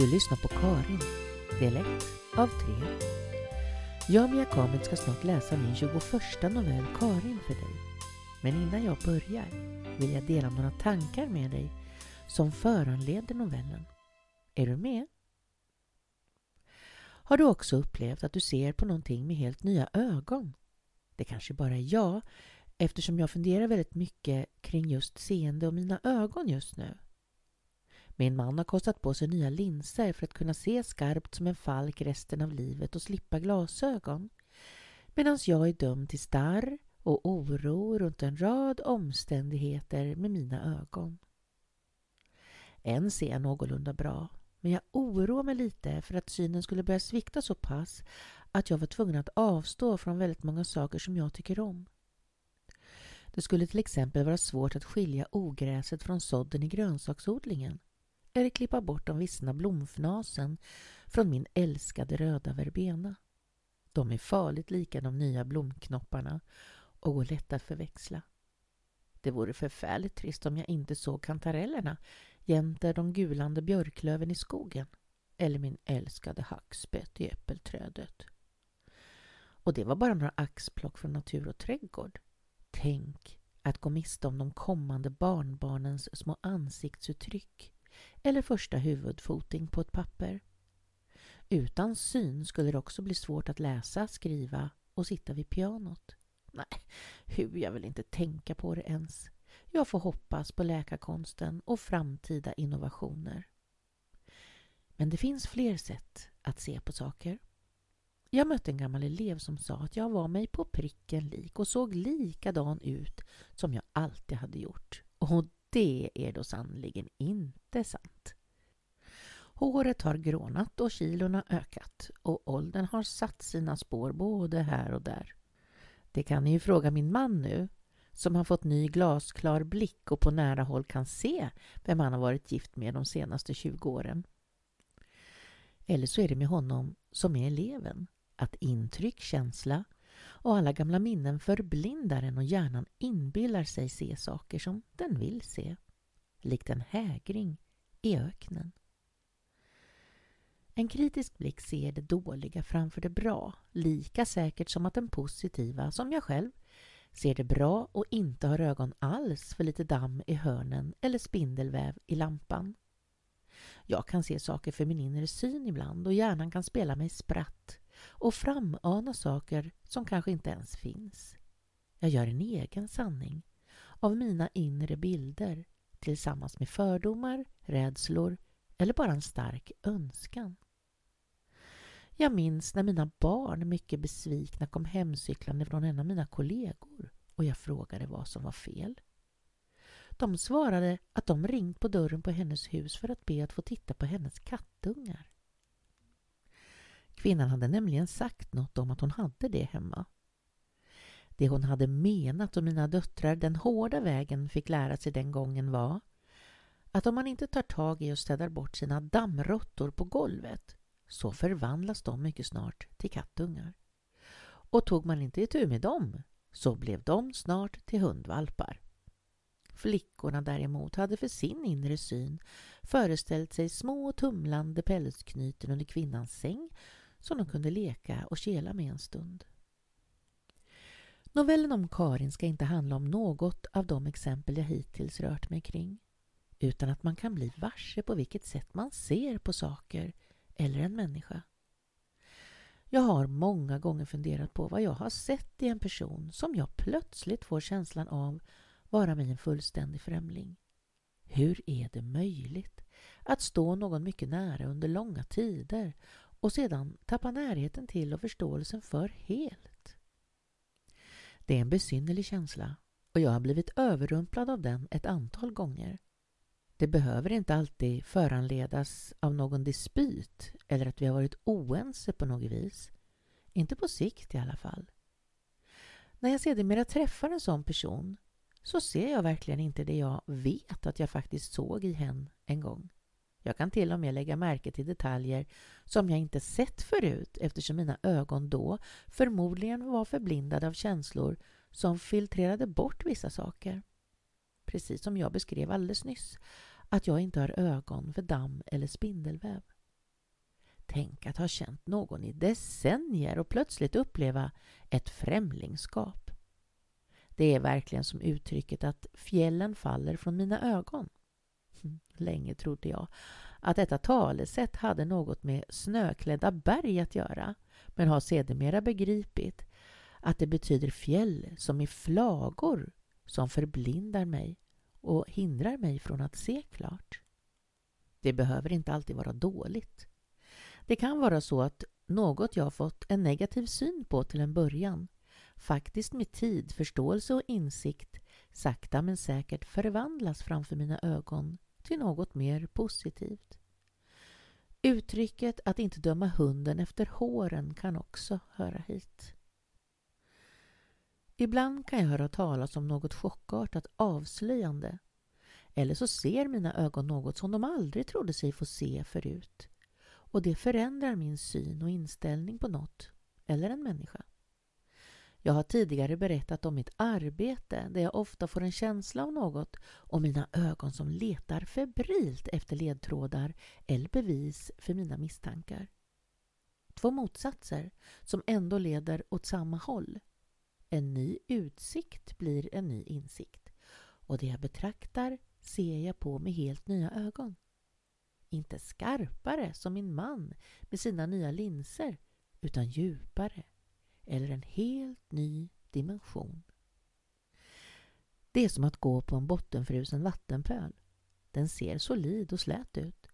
Du lyssnar på Karin, del 1 av 3. Jag, Mia Kamit, ska snart läsa min 21 novell Karin för dig. Men innan jag börjar vill jag dela några tankar med dig som föranleder novellen. Är du med? Har du också upplevt att du ser på någonting med helt nya ögon? Det kanske bara är jag, eftersom jag funderar väldigt mycket kring just seende och mina ögon just nu. Min man har kostat på sig nya linser för att kunna se skarpt som en falk resten av livet och slippa glasögon. Medan jag är dömd till starr och oro runt en rad omständigheter med mina ögon. Än ser jag någorlunda bra, men jag oroar mig lite för att synen skulle börja svikta så pass att jag var tvungen att avstå från väldigt många saker som jag tycker om. Det skulle till exempel vara svårt att skilja ogräset från sådden i grönsaksodlingen eller klippa bort de vissna blomfnasen från min älskade röda verbena. De är farligt lika de nya blomknopparna och går lätt att förväxla. Det vore förfärligt trist om jag inte såg kantarellerna jämte de gulande björklöven i skogen eller min älskade hackspett i äppelträdet. Och det var bara några axplock från natur och trädgård. Tänk att gå miste om de kommande barnbarnens små ansiktsuttryck eller första huvudfoting på ett papper. Utan syn skulle det också bli svårt att läsa, skriva och sitta vid pianot. Nej, hur jag vill inte tänka på det ens. Jag får hoppas på läkarkonsten och framtida innovationer. Men det finns fler sätt att se på saker. Jag mötte en gammal elev som sa att jag var mig på pricken lik och såg likadan ut som jag alltid hade gjort. Och det är då sannligen inte sant. Håret har grånat och kilorna ökat och åldern har satt sina spår både här och där. Det kan ni ju fråga min man nu som har fått ny glasklar blick och på nära håll kan se vem han har varit gift med de senaste 20 åren. Eller så är det med honom som är eleven, att intryck, känsla och alla gamla minnen förblindar en och hjärnan inbillar sig se saker som den vill se. Likt en hägring i öknen. En kritisk blick ser det dåliga framför det bra, lika säkert som att den positiva, som jag själv, ser det bra och inte har ögon alls för lite damm i hörnen eller spindelväv i lampan. Jag kan se saker för min inre syn ibland och hjärnan kan spela mig spratt och framana saker som kanske inte ens finns. Jag gör en egen sanning av mina inre bilder tillsammans med fördomar, rädslor eller bara en stark önskan. Jag minns när mina barn mycket besvikna kom hemcyklande från en av mina kollegor och jag frågade vad som var fel. De svarade att de ringt på dörren på hennes hus för att be att få titta på hennes kattungar. Kvinnan hade nämligen sagt något om att hon hade det hemma. Det hon hade menat och mina döttrar den hårda vägen fick lära sig den gången var att om man inte tar tag i och städar bort sina dammråttor på golvet så förvandlas de mycket snart till kattungar. Och tog man inte itu med dem så blev de snart till hundvalpar. Flickorna däremot hade för sin inre syn föreställt sig små tumlande pälsknyten under kvinnans säng som de kunde leka och kela med en stund. Novellen om Karin ska inte handla om något av de exempel jag hittills rört mig kring utan att man kan bli varse på vilket sätt man ser på saker eller en människa. Jag har många gånger funderat på vad jag har sett i en person som jag plötsligt får känslan av vara mig en fullständig främling. Hur är det möjligt att stå någon mycket nära under långa tider och sedan tappa närheten till och förståelsen för helt? Det är en besynnerlig känsla och jag har blivit överrumplad av den ett antal gånger. Det behöver inte alltid föranledas av någon dispyt eller att vi har varit oense på något vis. Inte på sikt i alla fall. När jag sedermera träffar en sån person så ser jag verkligen inte det jag vet att jag faktiskt såg i hen en gång. Jag kan till och med lägga märke till detaljer som jag inte sett förut eftersom mina ögon då förmodligen var förblindade av känslor som filtrerade bort vissa saker. Precis som jag beskrev alldeles nyss att jag inte har ögon för damm eller spindelväv. Tänk att ha känt någon i decennier och plötsligt uppleva ett främlingskap. Det är verkligen som uttrycket att fjällen faller från mina ögon. Länge trodde jag att detta talesätt hade något med snöklädda berg att göra men har sedermera begripit att det betyder fjäll som i flagor som förblindar mig och hindrar mig från att se klart. Det behöver inte alltid vara dåligt. Det kan vara så att något jag fått en negativ syn på till en början faktiskt med tid, förståelse och insikt sakta men säkert förvandlas framför mina ögon till något mer positivt. Uttrycket att inte döma hunden efter håren kan också höra hit. Ibland kan jag höra talas om något chockartat avslöjande eller så ser mina ögon något som de aldrig trodde sig få se förut och det förändrar min syn och inställning på något eller en människa. Jag har tidigare berättat om mitt arbete där jag ofta får en känsla av något och mina ögon som letar febrilt efter ledtrådar eller bevis för mina misstankar. Två motsatser som ändå leder åt samma håll. En ny utsikt blir en ny insikt och det jag betraktar ser jag på med helt nya ögon. Inte skarpare som min man med sina nya linser utan djupare eller en helt ny dimension. Det är som att gå på en bottenfrusen vattenpöl. Den ser solid och slät ut.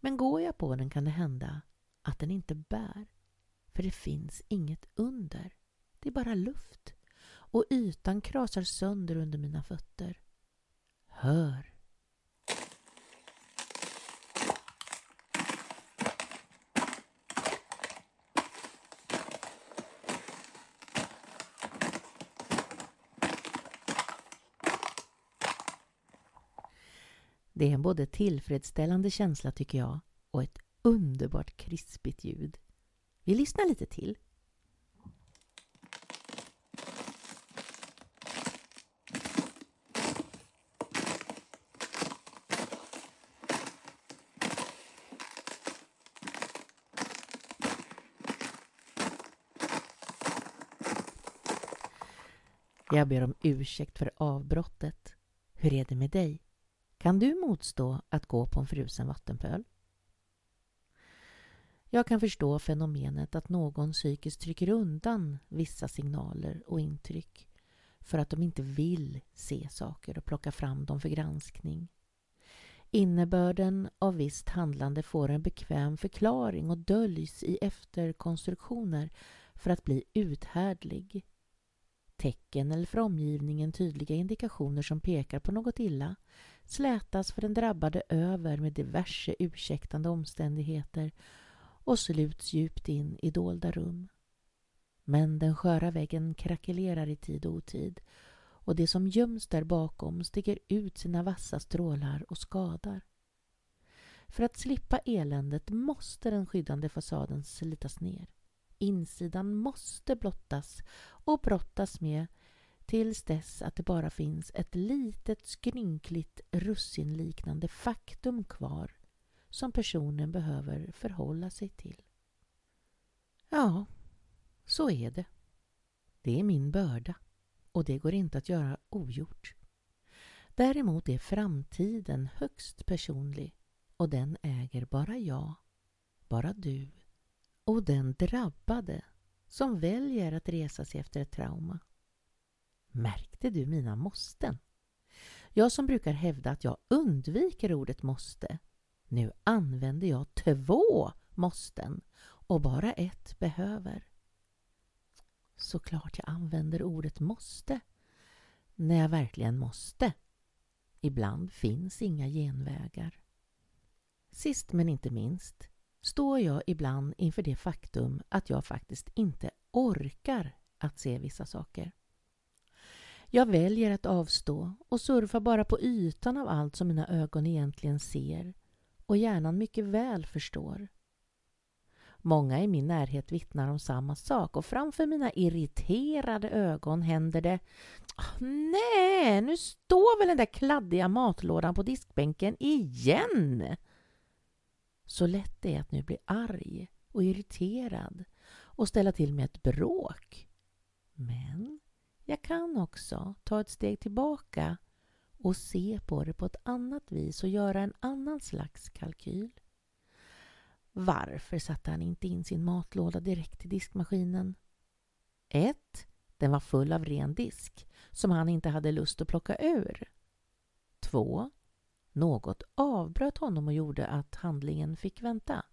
Men går jag på den kan det hända att den inte bär. För det finns inget under. Det är bara luft. Och ytan krasar sönder under mina fötter. Hör Det är en både tillfredsställande känsla tycker jag och ett underbart krispigt ljud. Vi lyssnar lite till. Jag ber om ursäkt för avbrottet. Hur är det med dig? Kan du motstå att gå på en frusen vattenpöl? Jag kan förstå fenomenet att någon psykiskt trycker undan vissa signaler och intryck för att de inte vill se saker och plocka fram dem för granskning. Innebörden av visst handlande får en bekväm förklaring och döljs i efterkonstruktioner för att bli uthärdlig. Tecken eller för omgivningen tydliga indikationer som pekar på något illa slätas för den drabbade över med diverse ursäktande omständigheter och sluts djupt in i dolda rum. Men den sköra väggen krackelerar i tid och otid och det som göms där bakom sticker ut sina vassa strålar och skadar. För att slippa eländet måste den skyddande fasaden slitas ner. Insidan måste blottas och brottas med tills dess att det bara finns ett litet skrynkligt russinliknande faktum kvar som personen behöver förhålla sig till. Ja, så är det. Det är min börda och det går inte att göra ogjort. Däremot är framtiden högst personlig och den äger bara jag, bara du och den drabbade som väljer att resa sig efter ett trauma. Märkte du mina måsten? Jag som brukar hävda att jag undviker ordet måste. Nu använder jag två måsten och bara ett behöver. Såklart jag använder ordet måste när jag verkligen måste. Ibland finns inga genvägar. Sist men inte minst står jag ibland inför det faktum att jag faktiskt inte orkar att se vissa saker. Jag väljer att avstå och surfa bara på ytan av allt som mina ögon egentligen ser och hjärnan mycket väl förstår. Många i min närhet vittnar om samma sak och framför mina irriterade ögon händer det Nej, nu står väl den där kladdiga matlådan på diskbänken igen! Så lätt det är att nu bli arg och irriterad och ställa till med ett bråk. Men jag kan också ta ett steg tillbaka och se på det på ett annat vis och göra en annan slags kalkyl. Varför satte han inte in sin matlåda direkt i diskmaskinen? 1. Den var full av ren disk som han inte hade lust att plocka ur. 2. Något avbröt honom och gjorde att handlingen fick vänta.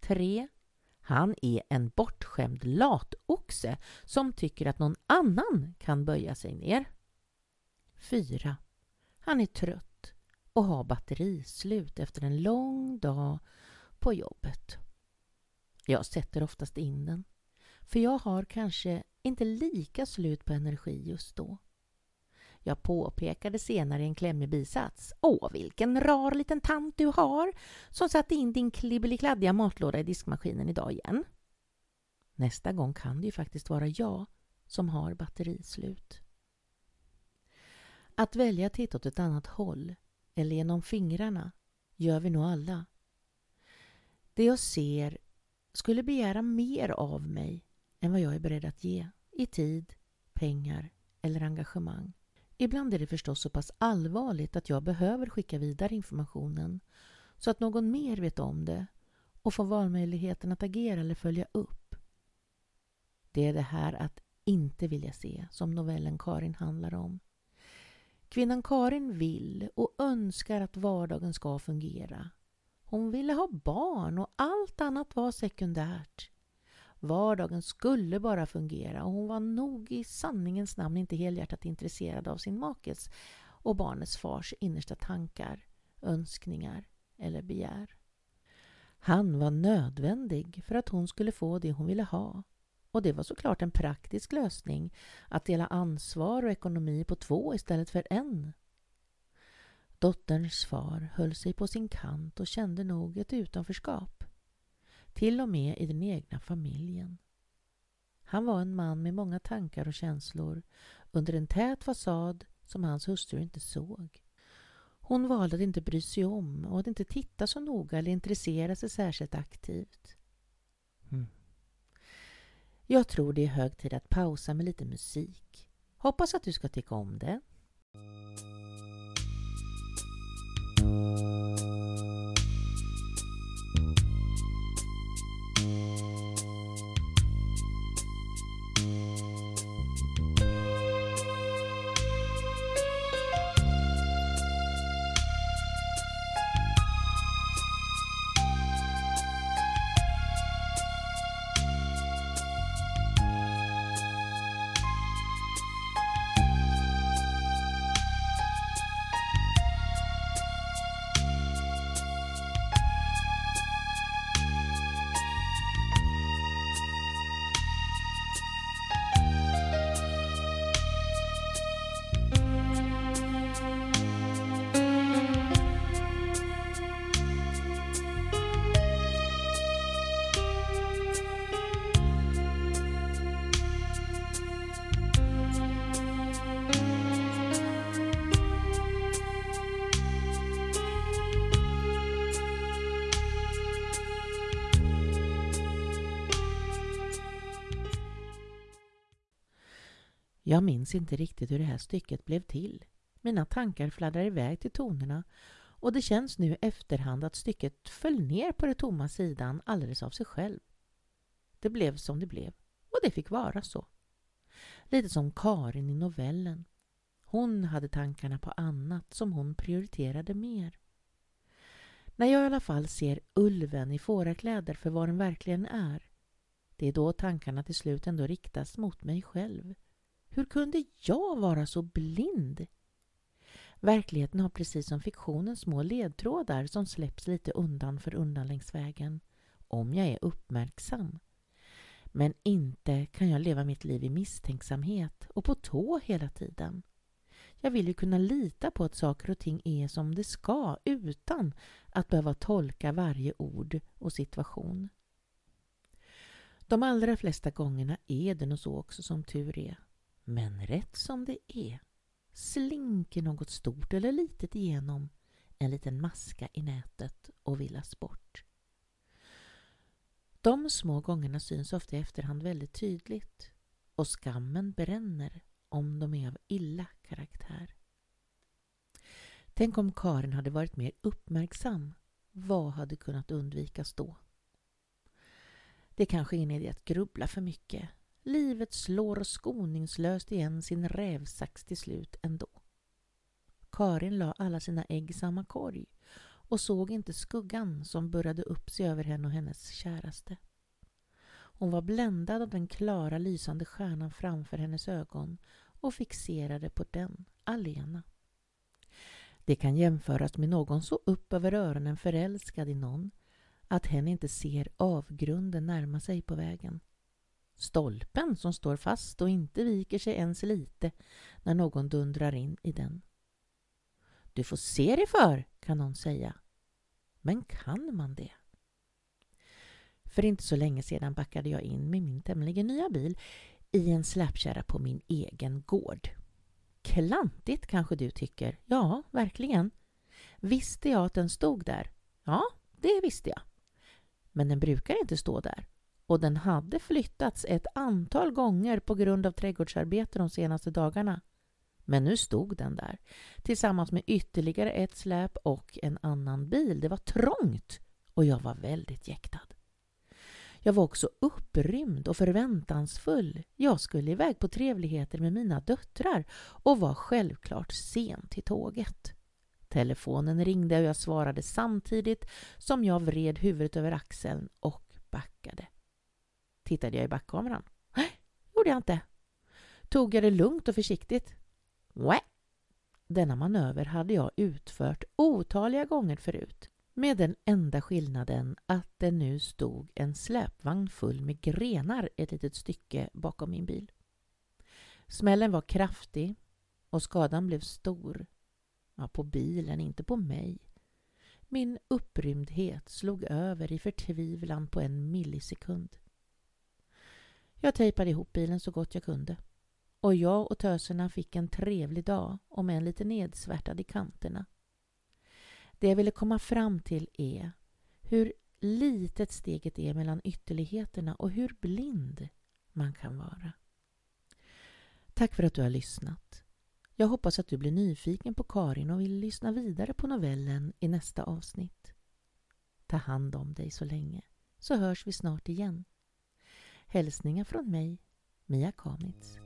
3. Han är en bortskämd latoxe som tycker att någon annan kan böja sig ner. 4. Han är trött och har batterislut efter en lång dag på jobbet. Jag sätter oftast in den, för jag har kanske inte lika slut på energi just då. Jag påpekade senare i en klämmig bisats. Åh, vilken rar liten tant du har som satte in din klibbelikladdiga matlåda i diskmaskinen idag igen. Nästa gång kan det ju faktiskt vara jag som har batterislut. Att välja att titta åt ett annat håll eller genom fingrarna gör vi nog alla. Det jag ser skulle begära mer av mig än vad jag är beredd att ge i tid, pengar eller engagemang. Ibland är det förstås så pass allvarligt att jag behöver skicka vidare informationen så att någon mer vet om det och får valmöjligheten att agera eller följa upp. Det är det här att inte vilja se som novellen Karin handlar om. Kvinnan Karin vill och önskar att vardagen ska fungera. Hon ville ha barn och allt annat var sekundärt. Vardagen skulle bara fungera och hon var nog i sanningens namn inte helhjärtat intresserad av sin makes och barnets fars innersta tankar, önskningar eller begär. Han var nödvändig för att hon skulle få det hon ville ha. Och det var såklart en praktisk lösning att dela ansvar och ekonomi på två istället för en. Dotterns far höll sig på sin kant och kände nog ett utanförskap till och med i den egna familjen. Han var en man med många tankar och känslor under en tät fasad som hans hustru inte såg. Hon valde att inte bry sig om och att inte titta så noga eller intressera sig särskilt aktivt. Mm. Jag tror det är hög tid att pausa med lite musik. Hoppas att du ska tycka om det. Jag minns inte riktigt hur det här stycket blev till. Mina tankar fladdrar iväg till tonerna och det känns nu i efterhand att stycket föll ner på den tomma sidan alldeles av sig själv. Det blev som det blev och det fick vara så. Lite som Karin i novellen. Hon hade tankarna på annat som hon prioriterade mer. När jag i alla fall ser ulven i fårakläder för vad den verkligen är, det är då tankarna till slut ändå riktas mot mig själv. Hur kunde jag vara så blind? Verkligheten har precis som fiktionen små ledtrådar som släpps lite undan för undan längs vägen. Om jag är uppmärksam. Men inte kan jag leva mitt liv i misstänksamhet och på tå hela tiden. Jag vill ju kunna lita på att saker och ting är som det ska utan att behöva tolka varje ord och situation. De allra flesta gångerna är det nog så också som tur är. Men rätt som det är slinker något stort eller litet igenom en liten maska i nätet och villas bort. De små gångerna syns ofta i efterhand väldigt tydligt och skammen bränner om de är av illa karaktär. Tänk om Karin hade varit mer uppmärksam. Vad hade kunnat undvikas då? Det är kanske ingen idé att grubbla för mycket. Livet slår skoningslöst igen sin rävsax till slut ändå. Karin la alla sina ägg i samma korg och såg inte skuggan som började upp sig över henne och hennes käraste. Hon var bländad av den klara lysande stjärnan framför hennes ögon och fixerade på den alena. Det kan jämföras med någon så upp över öronen förälskad i någon att hen inte ser avgrunden närma sig på vägen. Stolpen som står fast och inte viker sig ens lite när någon dundrar in i den. Du får se dig för, kan någon säga. Men kan man det? För inte så länge sedan backade jag in med min tämligen nya bil i en släpkärra på min egen gård. Klantigt kanske du tycker? Ja, verkligen. Visste jag att den stod där? Ja, det visste jag. Men den brukar inte stå där. Och den hade flyttats ett antal gånger på grund av trädgårdsarbete de senaste dagarna. Men nu stod den där tillsammans med ytterligare ett släp och en annan bil. Det var trångt och jag var väldigt jäktad. Jag var också upprymd och förväntansfull. Jag skulle iväg på trevligheter med mina döttrar och var självklart sen till tåget. Telefonen ringde och jag svarade samtidigt som jag vred huvudet över axeln och backade. Tittade jag i backkameran? Nej, gjorde jag inte. Tog jag det lugnt och försiktigt? Nej. Denna manöver hade jag utfört otaliga gånger förut med den enda skillnaden att det nu stod en släpvagn full med grenar ett litet stycke bakom min bil. Smällen var kraftig och skadan blev stor. Ja, på bilen, inte på mig. Min upprymdhet slog över i förtvivlan på en millisekund. Jag tejpade ihop bilen så gott jag kunde och jag och töserna fick en trevlig dag om en lite nedsvärtad i kanterna. Det jag ville komma fram till är hur litet steget är mellan ytterligheterna och hur blind man kan vara. Tack för att du har lyssnat. Jag hoppas att du blir nyfiken på Karin och vill lyssna vidare på novellen i nästa avsnitt. Ta hand om dig så länge, så hörs vi snart igen. Hälsningar från mig, Mia Kamitz.